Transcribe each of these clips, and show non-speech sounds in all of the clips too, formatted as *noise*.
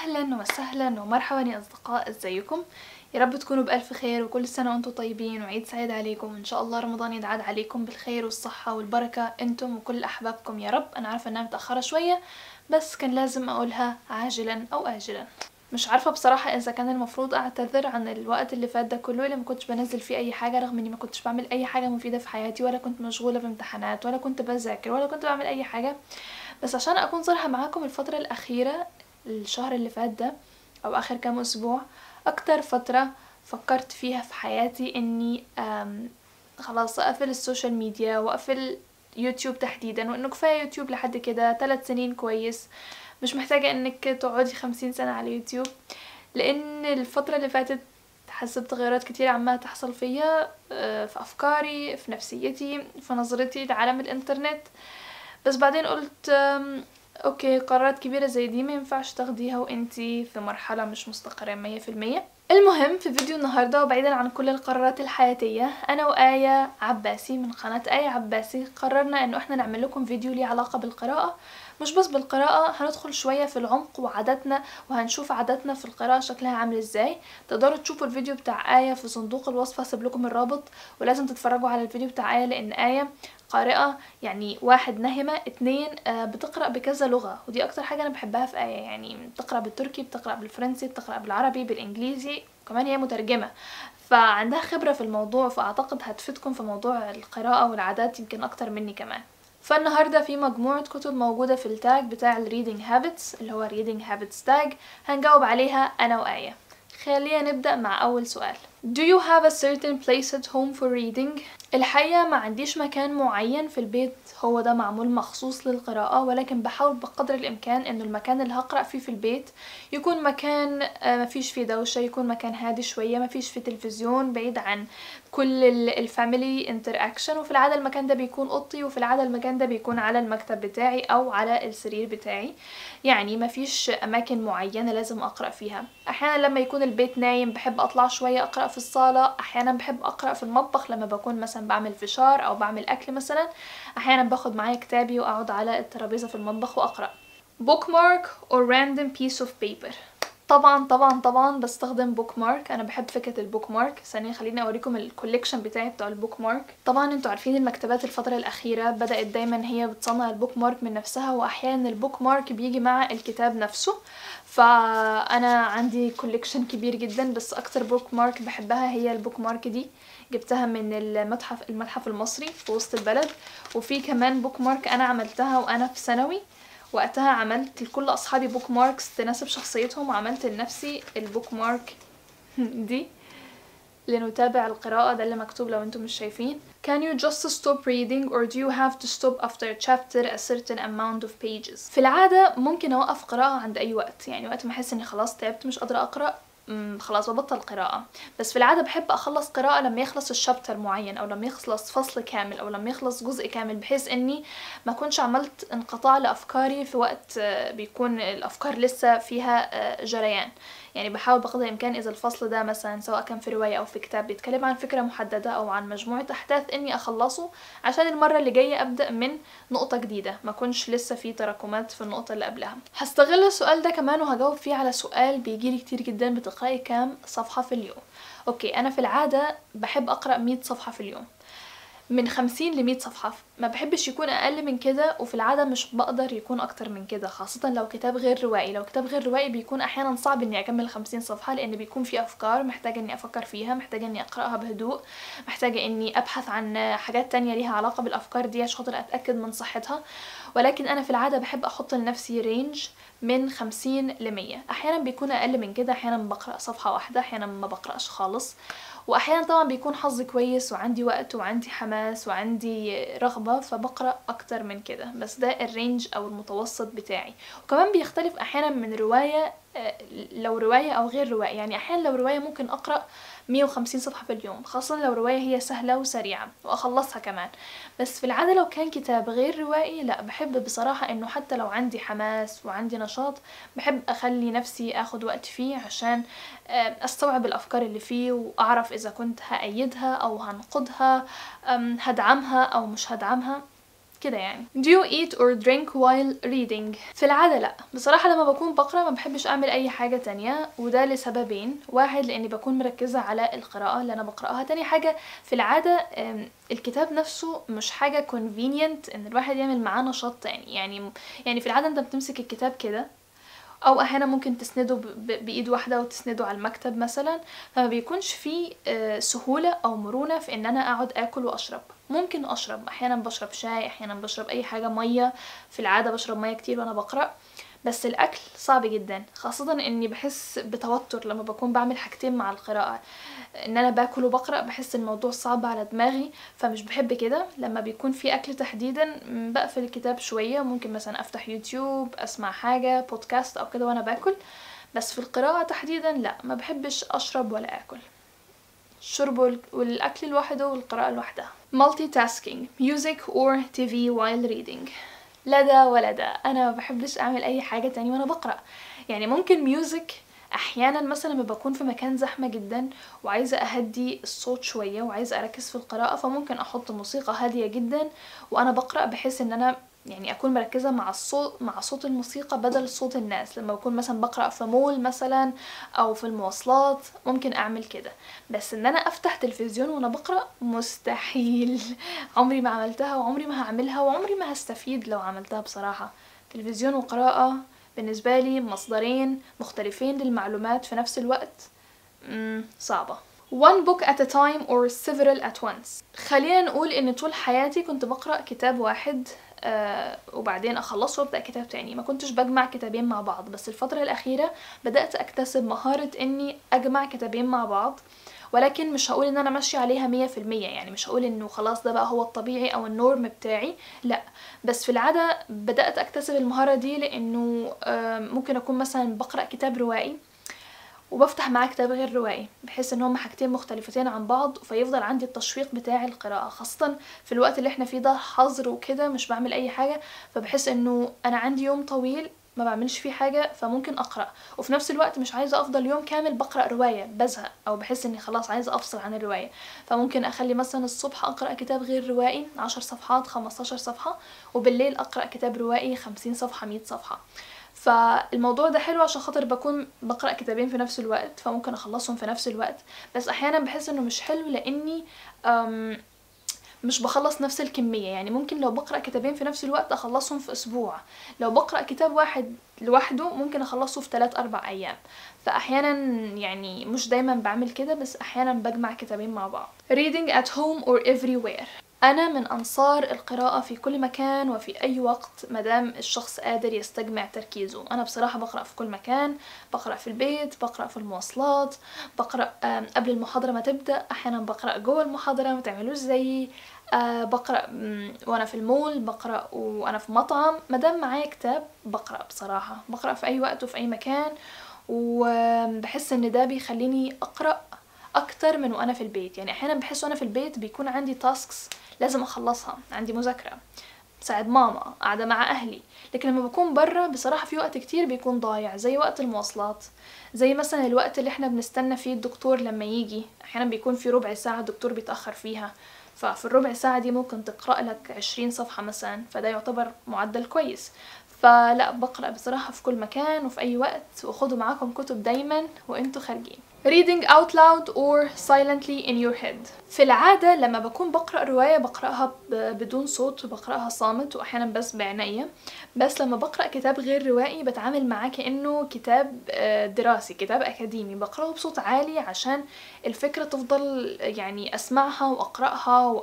أهلا وسهلا ومرحبا يا أصدقاء إزيكم؟ يا رب تكونوا بألف خير وكل سنة وأنتم طيبين وعيد سعيد عليكم. وان شاء الله رمضان يدعاد عليكم بالخير والصحة والبركة أنتم وكل أحبابكم يا رب. أنا عارفة إنها متأخرة شوية بس كان لازم أقولها عاجلا أو اجلا. مش عارفة بصراحة إذا كان المفروض أعتذر عن الوقت اللي فات ده كله اللي ما كنتش بنزل فيه أي حاجة رغم إني ما كنتش بعمل أي حاجة مفيدة في حياتي ولا كنت مشغولة بامتحانات ولا كنت بذاكر ولا كنت بعمل أي حاجة. بس عشان أكون صريحة معاكم الفترة الأخيرة الشهر اللي فات ده أو آخر كام أسبوع أكتر فترة فكرت فيها في حياتي إني خلاص أقفل ال social media وأقفل يوتيوب تحديدا وإنه كفاية يوتيوب لحد كده ثلاث سنين كويس. مش محتاجة إنك تقعدي خمسين سنة على يوتيوب لأن الفترة اللي فاتت حسيت بتغيرات كتير عمالة تحصل فيا في أفكاري في نفسيتي في نظرتي لعالم الإنترنت. بس بعدين قلت أوكي قرارات كبيرة زي دي ما ينفعش تاخديها وإنتي في مرحلة مش مستقرة مية في المية. المهم في فيديو النهاردة وبعيدا عن كل القرارات الحياتية أنا وآية عباسي من قناة آية عباسي قررنا إنه إحنا نعمل لكم فيديو ليه علاقة بالقراءة. مش بس بالقراءة هندخل شوية في العمق وعاداتنا وهنشوف عاداتنا في القراءة شكلها عامل إزاي. تقدروا تشوفوا الفيديو بتاع آية في صندوق الوصف هسيب لكم الرابط ولازم تتفرجوا على الفيديو بتاع آية لأن آية قارئة يعني واحد نهمة اتنين بتقرأ بكذا لغة ودي أكتر حاجة أنا بحبها في آية يعني بتقرأ بالتركي بتقرأ بالفرنسي بتقرأ بالعربي بالإنجليزي وكمان هي مترجمة. فعندها خبرة في الموضوع فأعتقد هتفيدكم في موضوع القراءة والعادات يمكن أكتر مني كمان. فالنهاردة في مجموعة كتب موجودة في التاج بتاع ال reading habits اللي هو reading habits tag. هنجاوب عليها أنا وآية. خلينا نبدأ مع أول سؤال. Do you have a certain place at home for reading؟ الحقيقة ما عنديش مكان معين في البيت هو ده معمول مخصوص للقراءة ولكن بحاول بقدر الإمكان إنه المكان اللي هقرأ فيه في البيت يكون مكان مفيش فيه دوشة يكون مكان هادي شوية مفيش فيه تلفزيون بعيد عن كل ال family interaction وفي العادة المكان ده بيكون أوضتي وفي العادة المكان ده بيكون على المكتب بتاعي أو على السرير بتاعي. يعني مفيش أماكن معينة لازم أقرأ فيها. أحيانا لما يكون البيت نايم بحب أطلع شوية أقرأ في الصالة أحيانا بحب أقرأ في المطبخ لما بكون مثلا بعمل فشار أو بعمل أكل مثلا أحيانا باخد معايا كتابي وأقعد على الترابيزة في المطبخ وأقرأ. Bookmark or random piece of paper. طبعا طبعا طبعا بستخدم bookmark أنا بحب فكرة ال bookmark ثانية خليني أوريكم ال collection بتاعي بتاع ال bookmark طبعا أنتوا عارفين المكتبات الفترة الأخيرة بدأت دايما هي بتصنع ال bookmark من نفسها وأحيانا ال bookmark بيجي مع الكتاب نفسه. فأنا عندي collection كبير جدا بس أكتر bookmark بحبها هي ال bookmark دي. جبتها من المتحف المتحف المصري في وسط البلد. وفي كمان bookmark أنا عملتها وأنا في ثانوي. وقتها عملت لكل أصحابي bookmarks تناسب شخصيتهم وعملت لنفسي ال bookmark *laughs* دي. لنتابع القراءة ده اللي مكتوب لو أنتم مش شايفين. Can you just stop reading or do you have to stop after a chapter a certain amount of pages? في العادة ممكن أوقف قراءة عند أي وقت يعني وقت ما أحس إني خلاص تعبت مش قادرة أقرأ خلاص ببطل قراءة. بس في العادة بحب أخلص قراءة لما يخلص الشابتر معين أو لما يخلص فصل كامل أو لما يخلص جزء كامل بحيث إني ما كنش عملت انقطاع لأفكاري في وقت بيكون الأفكار لسه فيها جريان. يعني بحاول بقدر الإمكان إذا الفصل ده مثلا سواء كان في رواية أو في كتاب بيتكلم عن فكرة محددة أو عن مجموعة أحداث إني أخلصه عشان المرة اللي جاية أبدأ من نقطة جديدة ما كنش لسه في تراكمات في النقطة اللي قبلها. هستغل السؤال ده كمان وهجاوب فيه على سؤال بيجيلي كتير جدا بتقرأي كام صفحة في اليوم. Okay أنا في العادة بحب أقرأ 100 صفحة في اليوم. من خمسين لمية صفحة. ما بحبش يكون أقل من كده وفي العادة مش بقدر يكون أكتر من كده خاصة لو كتاب غير روائي. لو كتاب غير روائي بيكون أحيانا صعب إني أكمل خمسين صفحة لأن بيكون في أفكار محتاجة إني أفكر فيها محتاجة إني أقرأها بهدوء محتاجة إني أبحث عن حاجات تانية ليها علاقة بالأفكار دي عشان خاطر أتأكد من صحتها. ولكن أنا في العادة بحب أحط لنفسي range من خمسين لمية. أحيانا بيكون أقل من كده أحيانا بقرأ صفحة واحدة أحيانا ما بقرأش خالص. وأحيانا طبعا بيكون حظي كويس وعندي وقت وعندي حماس وعندي رغبة فبقرأ أكتر من كده. بس ده الرينج أو المتوسط بتاعي. وكمان بيختلف أحيانا من رواية لو رواية أو غير رواية. يعني أحيانا لو رواية ممكن أقرأ 150 صفحة في اليوم خاصة لو رواية هي سهلة وسريعة وأخلصها كمان. بس في العادة لو كان كتاب غير روائي لا بحب بصراحة إنه حتى لو عندي حماس وعندي نشاط بحب أخلي نفسي آخد وقت فيه عشان أستوعب الأفكار اللي فيه وأعرف إذا كنت هأيدها أو هنقدها هدعمها أو مش هدعمها. كده يعني. Do you eat or drink while reading? في العادة لا. بصراحة لما بكون بقرأ ما بحبش أعمل أي حاجة تانية وده لسببين. واحد لأني بكون مركزة على القراءة اللي أنا بقرأها. تاني حاجة في العادة الكتاب نفسه مش حاجة convenient إن الواحد يعمل معاه نشاط تاني. يعني يعني في العادة أنت بتمسك الكتاب كده أو أحيانا ممكن تسنده بإيد واحدة وتسنده على المكتب مثلا فما بيكونش فيه سهولة أو مرونة في إن أنا أقعد آكل وأشرب. ممكن أشرب أحيانا بشرب شاي أحيانا بشرب أي حاجة مية. في العادة بشرب مية كتير وأنا بقرأ. بس الأكل صعب جدا خاصه إني بحس بتوتر لما بكون بعمل حاجتين مع القراءة. إن أنا باكل وبقرأ بحس الموضوع صعب على دماغي فمش بحب كده. لما بيكون في أكل تحديدا بقفل الكتاب شوية ممكن مثلا أفتح يوتيوب أسمع حاجة بودكاست أو كده وأنا باكل. بس في القراءة تحديدا لا ما بحبش أشرب ولا آكل. الشرب والأكل لوحده والقراءة لوحدها. Multitasking music or TV while reading. ولا ده. أنا ما بحبش أعمل أي حاجة تاني وأنا بقرأ. يعني ممكن ميوزك أحيانا مثلا لما بكون في مكان زحمة جدا وعايزة أهدي الصوت شوية وعايزة أركز في القراءة فممكن أحط موسيقى هادية جدا وأنا بقرأ بحيث إن أنا يعني أكون مركزة مع الصوت مع صوت الموسيقى بدل صوت الناس. لما بكون مثلا بقرأ في مول مثلا أو في المواصلات ممكن أعمل كده. بس إن أنا أفتح تلفزيون وأنا بقرأ مستحيل. *laughs* عمري ما عملتها وعمري ما هعملها وعمري ما هستفيد لو عملتها بصراحة. تلفزيون وقراءة بالنسبة لي مصدرين مختلفين للمعلومات في نفس الوقت. صعبة. One book at a time or several at once. خلينا نقول إن طول حياتي كنت بقرأ كتاب واحد. آه وبعدين أخلصه وأبدأ كتاب تاني. ما كنتش بجمع كتابين مع بعض بس الفترة الأخيرة بدأت أكتسب مهارة إني أجمع كتابين مع بعض ولكن مش هقول إن أنا ماشية عليها مية في المية. يعني مش هقول إنه خلاص ده بقى هو الطبيعي أو النورم بتاعي لأ. بس في العادة بدأت أكتسب المهارة دي لإنه آه ممكن أكون مثلا بقرأ كتاب روائي وبفتح معاه كتاب غير روائي بحيث إن هما حاجتين مختلفتين عن بعض فيفضل عندي التشويق بتاع القراءة. خاصة في الوقت اللي إحنا فيه ده حظر وكده مش بعمل أي حاجة فبحس إنه أنا عندي يوم طويل ما بعملش فيه حاجة فممكن أقرأ. وفي نفس الوقت مش عايزة أفضل يوم كامل بقرأ رواية بزهق أو بحس إني خلاص عايزة أفصل عن الرواية. فممكن أخلي مثلا الصبح أقرأ كتاب غير روائي عشر صفحات خمستاشر صفحة وبالليل أقرأ كتاب روائي خمسين صفحة مية صفحة. فالموضوع ده حلو عشان خاطر بكون بقرأ كتابين في نفس الوقت فممكن أخلصهم في نفس الوقت. بس أحيانا بحس إنه مش حلو لأني مش بخلص نفس الكمية. يعني ممكن لو بقرأ كتابين في نفس الوقت أخلصهم في أسبوع. لو بقرأ كتاب واحد لوحده ممكن أخلصه في 3 أربع أيام. فأحيانا يعني مش دايما بعمل كده بس أحيانا بجمع كتابين مع بعض. Reading at home or everywhere. أنا من أنصار القراءة في كل مكان وفي أي وقت مدام الشخص قادر يستجمع تركيزه. أنا بصراحة بقرأ في كل مكان بقرأ في البيت بقرأ في المواصلات بقرأ قبل المحاضرة ما تبدأ أحيانا بقرأ جوه المحاضرة ما تعملوش زيي. أه بقرأ وأنا في المول بقرأ وأنا في مطعم. مدام معايا كتاب بقرأ بصراحة. بقرأ في أي وقت وفي أي مكان وبحس إن ده بيخليني أقرأ أكتر من وأنا في البيت. يعني أحيانا بحس وأنا في البيت بيكون عندي تاسكس لازم أخلصها. عندي مذاكرة بساعد ماما قاعدة مع أهلي. لكن لما بكون برا بصراحة في وقت كتير بيكون ضايع زي وقت المواصلات زي مثلا الوقت اللي إحنا بنستنى فيه الدكتور لما يجي. أحيانا بيكون في ربع ساعة الدكتور بيتأخر فيها. ففي الربع ساعة دي ممكن تقرأ لك عشرين صفحة مثلا فده يعتبر معدل كويس. فلا بقرأ بصراحة في كل مكان وفي أي وقت وخدوا معاكم كتب دايما وأنتوا خارجين. Reading out loud or silently in your head. في العادة لما بكون بقرأ رواية بقرأها بدون صوت وبقرأها صامت وأحيانا بس بعناية. بس لما بقرأ كتاب غير روائي بتعامل معاه كأنه كتاب دراسي كتاب أكاديمي. بقرأه بصوت عالي عشان الفكرة تفضل يعني أسمعها وأقرأها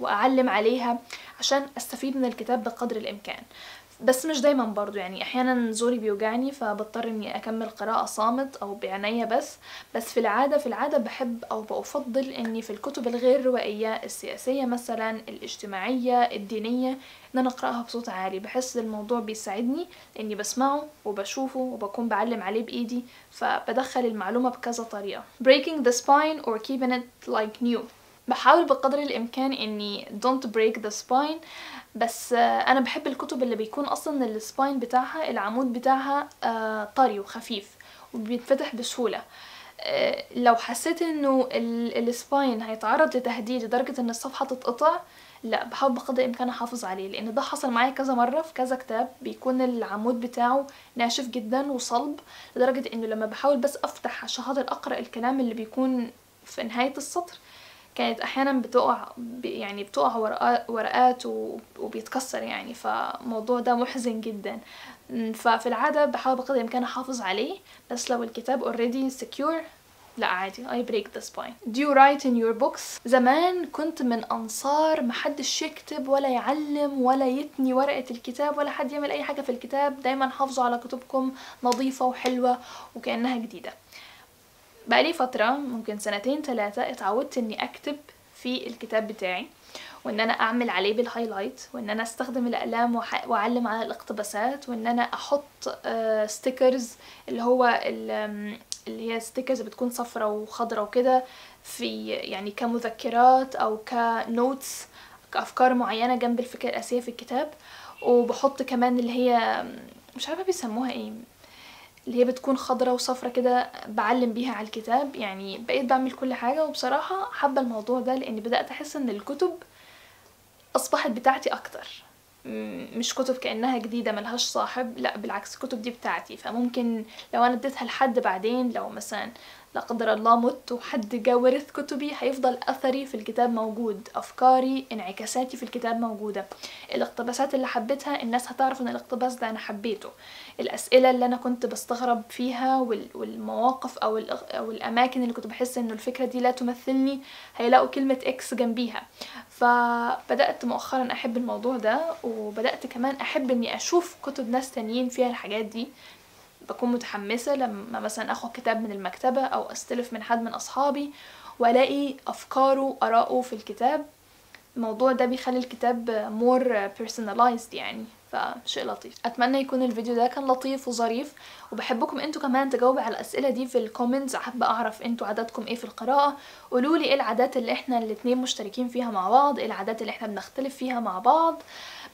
وأعلم عليها عشان أستفيد من الكتاب بقدر الإمكان. بس مش دايما برضو يعني أحيانا زوري بيوجعني فبضطر إني أكمل قراءة صامت أو بعناية بس. بس في العادة في العادة بحب أو بفضل إني في الكتب الغير روائية السياسية مثلا الاجتماعية الدينية إن أنا أقرأها بصوت عالي. بحس الموضوع بيساعدني إني بسمعه وبشوفه وبكون بعلم عليه بإيدي فبدخل المعلومة بكذا طريقة. Breaking the spine or keeping it like new. بحاول بقدر الإمكان إني don't break the spine بس أنا بحب الكتب اللي بيكون أصلا السباين بتاعها العمود بتاعها طري وخفيف وبيتفتح بسهولة. لو حسيت إنه السباين هيتعرض لتهديد لدرجة إن الصفحة تتقطع لا بحاول بقدر الإمكان أحافظ عليه لأن ده حصل معايا كذا مرة في كذا كتاب بيكون العمود بتاعه ناشف جدا وصلب لدرجة إنه لما بحاول بس أفتح عشان أقرأ الكلام اللي بيكون في نهاية السطر كانت أحيانا بتقع يعني بتقع ورقات وبيتكسر يعني فالموضوع ده محزن جدا. ففي العادة بحاول بقدر الإمكان أحافظ عليه بس لو الكتاب already secure لا عادي I break the spine Do you write in your books? زمان كنت من أنصار محدش يكتب ولا يعلم ولا يتني ورقة الكتاب ولا حد يعمل أي حاجة في الكتاب. دايما حافظوا على كتبكم نظيفة وحلوة وكأنها جديدة. بقالي فترة ممكن سنتين ثلاثة اتعودت إني أكتب في الكتاب بتاعي وإن أنا أعمل عليه بال highlight وإن أنا أستخدم الأقلام وأعلم على الاقتباسات وإن أنا أحط stickers اللي هو اللي هي stickers بتكون صفرة وخضرة وكده في يعني كمذكرات أو كنوتس كأفكار معينة جنب الفكرة الأساسية في الكتاب. وبحط كمان اللي هي مش عارفة بيسموها إيه اللي هي بتكون خضرة وصفرة كده بعلم بيها على الكتاب. يعني بقيت بعمل كل حاجة وبصراحة حابة الموضوع ده لاني بدأت أحس إن الكتب أصبحت بتاعتي أكتر. مش كتب كأنها جديدة ملهاش صاحب لأ بالعكس الكتب دي بتاعتي. فممكن لو أنا اديتها لحد بعدين لو مثلا لا قدر الله مت وحد جا ورث كتبي هيفضل أثري في الكتاب موجود. أفكاري انعكاساتي في الكتاب موجودة. الاقتباسات اللي حبيتها الناس هتعرف إن الاقتباس ده أنا حبيته. الأسئلة اللي أنا كنت بستغرب فيها والمواقف أو أو الأماكن اللي كنت بحس إنه الفكرة دي لا تمثلني هيلاقوا كلمة إكس جنبيها. فبدأت مؤخرا أحب الموضوع ده وبدأت كمان أحب إني أشوف كتب ناس تانيين فيها الحاجات دي. بكون متحمسة لما مثلا أخد كتاب من المكتبة أو أستلف من حد من أصحابي وألاقي أفكاره واراءه في الكتاب. الموضوع ده بيخلي الكتاب more personalized يعني فشيء لطيف. أتمنى يكون الفيديو ده كان لطيف وظريف وبحبكم أنتوا كمان تجاوبوا على الأسئلة دي في الكومنتس حابه أعرف أنتوا عاداتكم إيه في القراءة. قولوا لي إيه العادات اللي إحنا الاتنين مشتركين فيها مع بعض إيه العادات اللي إحنا بنختلف فيها مع بعض.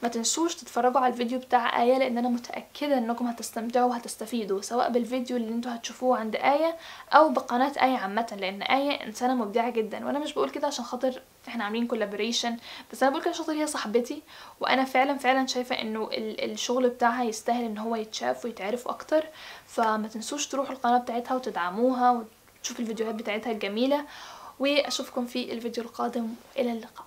ما تنسوش تتفرجوا على الفيديو بتاع آية لأن أنا متأكدة أنكم هتستمتعوا وهتستفيدوا سواء بالفيديو اللي أنتوا هتشوفوه عند آية أو بقناة آية عامة لأن آية إنسانة مبدعة جدا. وأنا مش بقول كده عشان خاطر إحنا عاملين كولابوريشن بس أنا بقول كده عشان خاطر هي صاحبتي وأنا فعلا فعلا شايفة إنه الشغل بتاعها يستاهل إن هو يتشاف ويتعرف أكتر. فما تنسوش تروحوا القناة بتاعتها وتدعموها وتشوفوا الفيديوهات بتاعتها الجميلة. وأشوفكم في الفيديو القادم. إلى اللقاء.